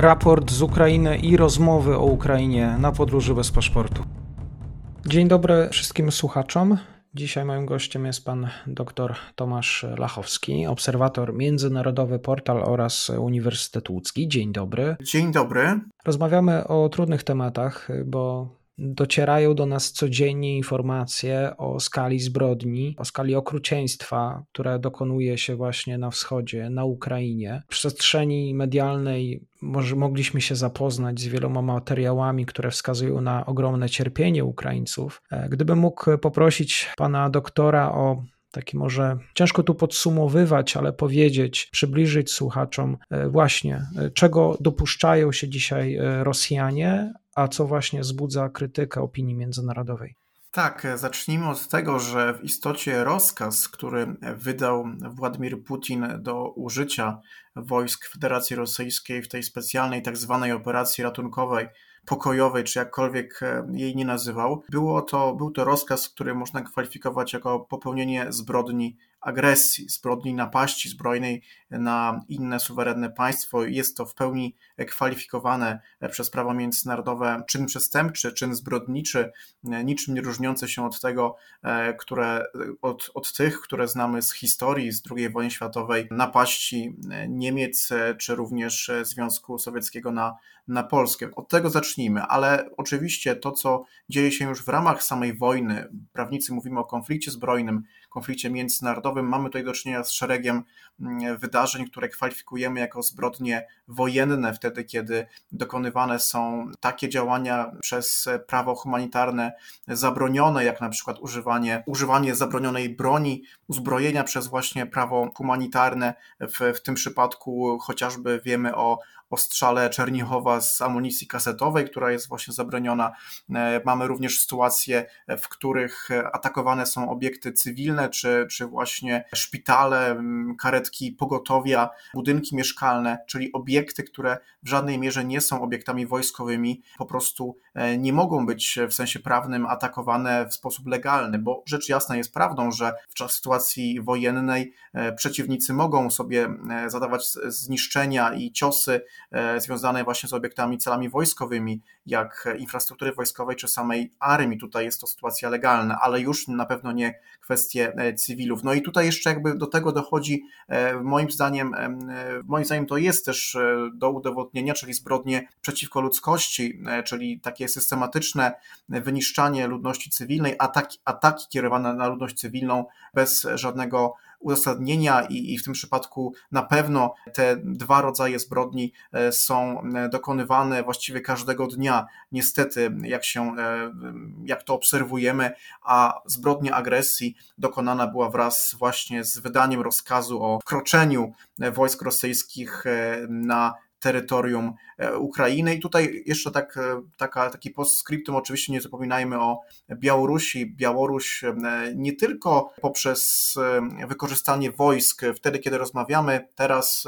raport z Ukrainy i rozmowy o Ukrainie na podróży bez paszportu. Dzień dobry wszystkim słuchaczom. Dzisiaj moim gościem jest pan dr Tomasz Lachowski, obserwator międzynarodowy portal oraz Uniwersytet Łódzki. Dzień dobry. Dzień dobry. Rozmawiamy o trudnych tematach, bo docierają do nas codziennie informacje o skali zbrodni, o skali okrucieństwa, które dokonuje się właśnie na wschodzie, na Ukrainie. W przestrzeni medialnej może mogliśmy się zapoznać z wieloma materiałami, które wskazują na ogromne cierpienie Ukraińców. E, gdybym mógł poprosić pana doktora o taki może ciężko tu podsumowywać, ale powiedzieć, przybliżyć słuchaczom e, właśnie, e, czego dopuszczają się dzisiaj Rosjanie, a co właśnie wzbudza krytykę opinii międzynarodowej. Tak, zacznijmy od tego, że w istocie rozkaz, który wydał Władimir Putin do użycia wojsk Federacji Rosyjskiej w tej specjalnej tak zwanej operacji ratunkowej, pokojowej, czy jakkolwiek jej nie nazywał, było to, był to rozkaz, który można kwalifikować jako popełnienie zbrodni agresji, zbrodni napaści zbrojnej na inne suwerenne państwo. Jest to w pełni kwalifikowane przez prawo międzynarodowe czyn przestępczy, czyn zbrodniczy, niczym nie różniący się od tego, e, które, od, od tych, które znamy z historii z II wojny światowej, napaści Niemiec, czy również Związku Sowieckiego na, na Polskę. Od tego zacznijmy, ale oczywiście to, co dzieje się już w ramach samej wojny, prawnicy mówimy o konflikcie zbrojnym, konflikcie międzynarodowym. Mamy tutaj do czynienia z szeregiem mm, wydarzeń, które kwalifikujemy jako zbrodnie wojenne, wtedy kiedy dokonywane są takie działania przez prawo humanitarne zabronione, jak na przykład używanie, używanie zabronionej broni, uzbrojenia przez właśnie prawo humanitarne. W, w tym przypadku chociażby wiemy o ostrzale Czernichowa z amunicji kasetowej, która jest właśnie zabroniona. E, mamy również sytuacje, w których atakowane są obiekty cywilne, czy, czy właśnie szpitale, karetki pogotowia, budynki mieszkalne, czyli obiekty, które w żadnej mierze nie są obiektami wojskowymi, po prostu e, nie mogą być w sensie prawnym atakowane w sposób legalny, bo rzecz jasna jest prawdą, że w czas sytuacji wojennej e, przeciwnicy mogą sobie zadawać zniszczenia i ciosy E, związane właśnie z obiektami, celami wojskowymi, jak infrastruktury wojskowej czy samej armii. Tutaj jest to sytuacja legalna, ale już na pewno nie kwestie e, cywilów. No i tutaj jeszcze jakby do tego dochodzi, e, moim zdaniem, moim zdaniem to jest też do udowodnienia, czyli zbrodnie przeciwko ludzkości, czyli takie systematyczne wyniszczanie ludności cywilnej, ataki, ataki kierowane na ludność cywilną bez żadnego uzasadnienia i, i w tym przypadku na pewno te dwa rodzaje zbrodni e, są e, dokonywane właściwie każdego dnia. Niestety, jak się, e, jak to obserwujemy, a zbrodnia agresji dokonana była wraz właśnie z wydaniem rozkazu o wkroczeniu wojsk rosyjskich na terytorium e, Ukrainy. I tutaj jeszcze tak, e, taka, taki postscriptum, oczywiście nie zapominajmy o Białorusi. Białoruś e, nie tylko poprzez wykorzystanie wojsk, wtedy kiedy rozmawiamy, teraz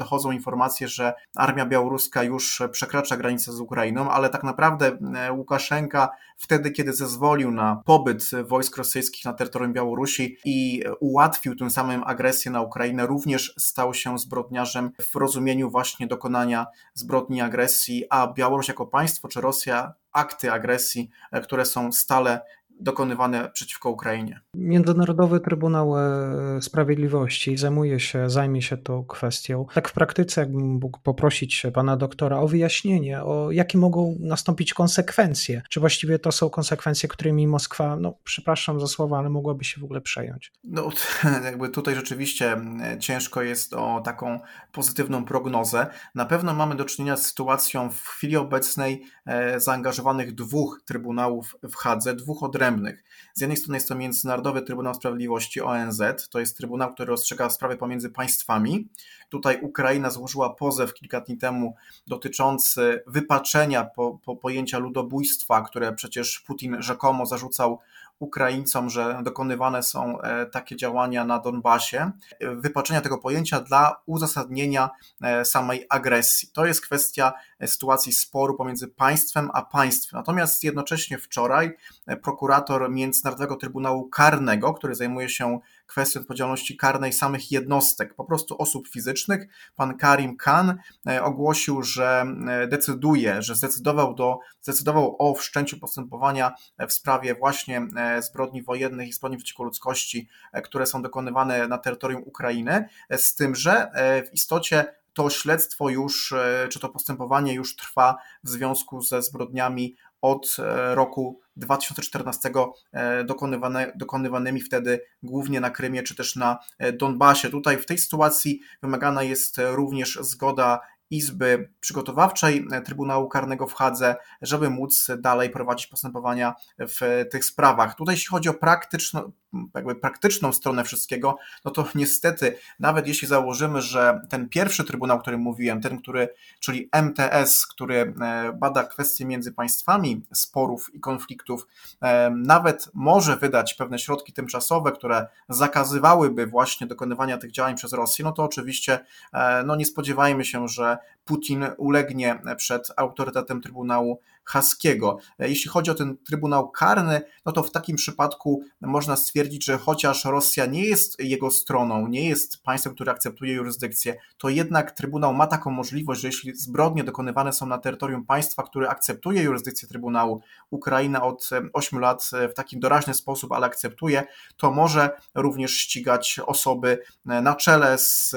dochodzą informacje, że armia białoruska już przekracza granicę z Ukrainą, ale tak naprawdę Łukaszenka wtedy, kiedy zezwolił na pobyt wojsk rosyjskich na terytorium Białorusi i ułatwił tym samym agresję na Ukrainę, również stał się zbrodniarzem w rozumieniu właśnie dokonania zbrodni agresji, a Białoruś jako państwo czy Rosja akty agresji, które są stale dokonywane przeciwko Ukrainie. Międzynarodowy Trybunał e, Sprawiedliwości zajmuje się, zajmie się tą kwestią. Tak w praktyce, jakbym mógł poprosić pana doktora o wyjaśnienie, o jakie mogą nastąpić konsekwencje. Czy właściwie to są konsekwencje, którymi Moskwa, no przepraszam za słowa, ale mogłaby się w ogóle przejąć? No jakby tutaj rzeczywiście ciężko jest o taką pozytywną prognozę. Na pewno mamy do czynienia z sytuacją w chwili obecnej e, zaangażowanych dwóch trybunałów w Hadze, dwóch odrębnych odrębnych. Z jednej strony jest to Międzynarodowy Trybunał Sprawiedliwości ONZ, to jest trybunał, który rozstrzyga sprawy pomiędzy państwami. Tutaj Ukraina złożyła pozew kilka dni temu dotyczący wypaczenia po, po pojęcia ludobójstwa, które przecież Putin rzekomo zarzucał Ukraińcom, że dokonywane są e, takie działania na Donbasie, wypaczenia tego pojęcia dla uzasadnienia e, samej agresji. To jest kwestia e, sytuacji sporu pomiędzy państwem a państwem. Natomiast jednocześnie wczoraj prokurator Międzynarodowego Trybunału Karnego, który zajmuje się kwestię odpowiedzialności karnej samych jednostek, po prostu osób fizycznych. Pan Karim Khan ogłosił, że decyduje, że zdecydował, do, zdecydował o wszczęciu postępowania w sprawie właśnie zbrodni wojennych i zbrodni przeciwko ludzkości, które są dokonywane na terytorium Ukrainy, z tym, że w istocie to śledztwo już, e, czy to postępowanie już trwa w związku ze zbrodniami od e, roku 2014 e, dokonywane, dokonywanymi wtedy głównie na Krymie czy też na Donbasie. Tutaj w tej sytuacji wymagana jest również zgoda Izby Przygotowawczej Trybunału Karnego w Hadze, żeby móc dalej prowadzić postępowania w tych sprawach. Tutaj jeśli chodzi o praktyczną, jakby praktyczną stronę wszystkiego, no to niestety, nawet jeśli założymy, że ten pierwszy trybunał, o którym mówiłem, ten, który, czyli MTS, który e, bada kwestie między państwami, sporów i konfliktów, e, nawet może wydać pewne środki tymczasowe, które zakazywałyby właśnie dokonywania tych działań przez Rosję, no to oczywiście e, no nie spodziewajmy się, że Putin ulegnie przed autorytetem Trybunału Haskiego. Jeśli chodzi o ten Trybunał Karny, no to w takim przypadku można stwierdzić, że chociaż Rosja nie jest jego stroną, nie jest państwem, które akceptuje jurysdykcję, to jednak Trybunał ma taką możliwość, że jeśli zbrodnie dokonywane są na terytorium państwa, które akceptuje jurysdykcję Trybunału, Ukraina od 8 lat w taki doraźny sposób, ale akceptuje, to może również ścigać osoby na czele z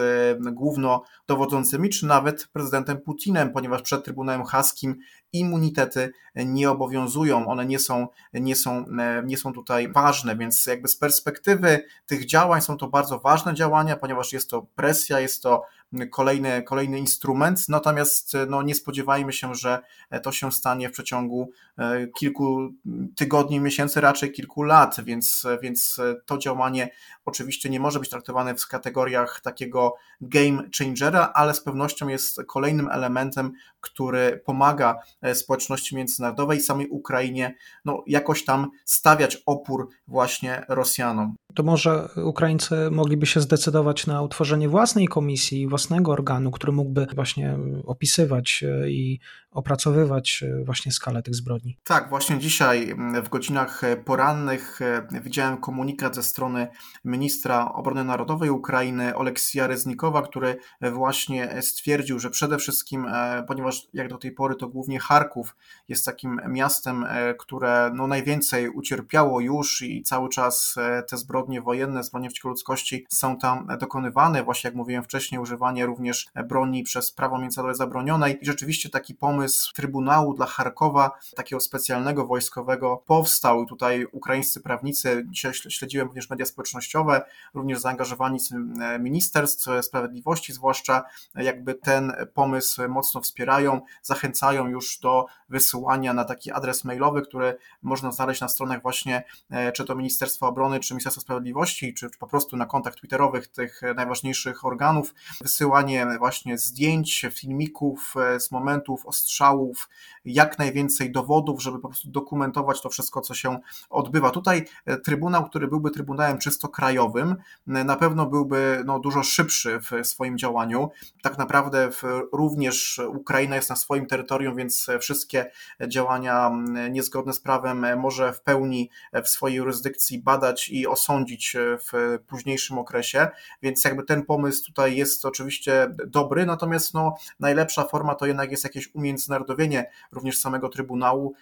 główno dowodzącymi, czy nawet prezydentem Putinem, ponieważ przed Trybunałem Haskim immunitety nie obowiązują, one nie są, nie są, nie są tutaj ważne, więc jakby z perspektywy tych działań są to bardzo ważne działania, ponieważ jest to presja, jest to kolejny, kolejny instrument, natomiast no, nie spodziewajmy się, że to się stanie w przeciągu e, kilku tygodni, miesięcy, raczej kilku lat, więc, więc to działanie oczywiście nie może być traktowane w kategoriach takiego game changera, ale z pewnością jest kolejnym elementem, który pomaga e, społeczności międzynarodowej, samej Ukrainie, no, jakoś tam stawiać opór właśnie Rosjanom. To może Ukraińcy mogliby się zdecydować na utworzenie własnej komisji, własnego organu, który mógłby właśnie opisywać e, i opracowywać e, właśnie skalę tych zbrodni. Tak, właśnie dzisiaj mm, w godzinach porannych widziałem komunikat ze strony ministra obrony narodowej Ukrainy Oleksija Reznikowa, który właśnie stwierdził, że przede wszystkim, ponieważ jak do tej pory to głównie Charków jest takim miastem, e, które no najwięcej ucierpiało już i cały czas e, te zbrodnie wojenne, zbrodnie przeciwko ludzkości są tam dokonywane. Właśnie jak mówiłem wcześniej, używanie również broni przez prawo międzynarodowe zabronionej. I rzeczywiście taki pomysł Trybunału dla Charkowa, takiego specjalnego wojskowego powstał. I tutaj ukraińscy prawnicy, dzisiaj śledziłem również media społecznościowe, również zaangażowani e, Ministerstw Sprawiedliwości, zwłaszcza jakby ten pomysł mocno wspierają zachęcają już do wysyłania na taki adres mailowy, który można znaleźć na stronach właśnie e, czy to Ministerstwa Obrony, czy Ministerstwa Sprawiedliwości, czy po prostu na kontach twitterowych tych najważniejszych organów. Wysyłanie właśnie zdjęć, filmików e, z momentów ostrzałów, jak najwięcej dowodów, żeby po prostu dokumentować to wszystko, co się odbywa. Tutaj e, Trybunał, który byłby Trybunałem czysto krajowym, na pewno byłby no, dużo szybszy w swoim działaniu. Tak naprawdę w, również Ukraina jest na swoim terytorium, więc wszystkie działania niezgodne z prawem może w pełni w swojej jurysdykcji badać i osądzić w późniejszym okresie, więc jakby ten pomysł tutaj jest oczywiście dobry, natomiast no, najlepsza forma to jednak jest jakieś umiędzynarodowienie również samego Trybunału.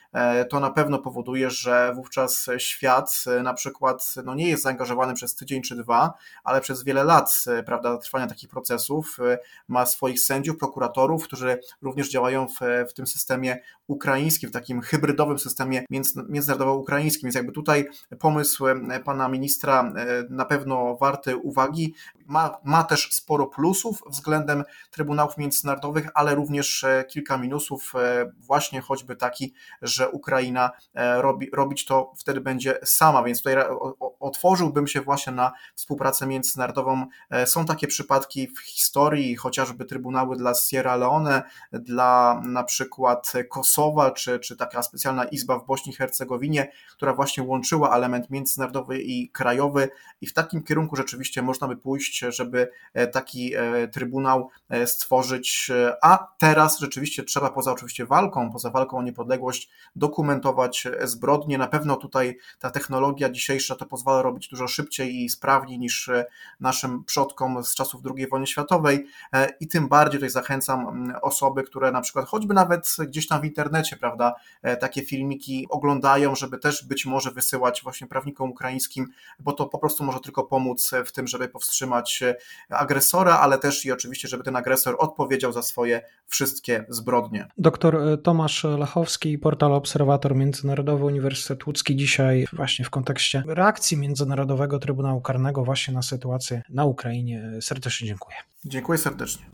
To na pewno powoduje, że wówczas świat na przykład no, nie jest zaangażowany przez tydzień czy dwa, ale przez wiele lat prawda, trwania takich procesów ma swoich sędziów, prokuratorów, którzy również działają w, w tym systemie ukraińskim, w takim hybrydowym systemie międzynarodowo-ukraińskim. Więc jakby tutaj pomysł e, pana ministra e, na pewno warty uwagi. Ma, ma też sporo plusów względem trybunałów międzynarodowych, ale również e, kilka minusów, właśnie choćby taki, że Ukraina robi, robić to wtedy będzie sama, więc tutaj otworzyłbym się właśnie na współpracę międzynarodową. Są takie przypadki w historii, chociażby trybunały dla Sierra Leone, dla na przykład Kosowa, czy, czy taka specjalna izba w Bośni i Hercegowinie, która właśnie łączyła element międzynarodowy i krajowy. I w takim kierunku rzeczywiście można by pójść, żeby taki trybunał stworzyć, a teraz rzeczywiście trzeba poza oczywiście walką, poza walką o niepodległość dokumentować zbrodnie. Na pewno tutaj ta technologia dzisiejsza to pozwala robić dużo szybciej i sprawniej niż naszym przodkom z czasów II wojny światowej i tym bardziej tutaj zachęcam osoby, które na przykład choćby nawet gdzieś tam w internecie, prawda, takie filmiki oglądają, żeby też być może wysyłać właśnie prawnikom ukraińskim, bo to po prostu może tylko pomóc w tym, żeby powstrzymać agresora, ale też i oczywiście, żeby ten agresor odpowiedział za swoje wszystkie zbrodnie. Doktor Tomasz Lachowski, portal Obserwator Międzynarodowy Uniwersytet Łódzki dzisiaj właśnie w kontekście reakcji Międzynarodowego Trybunału Karnego właśnie na sytuację na Ukrainie. Serdecznie dziękuję. Dziękuję serdecznie.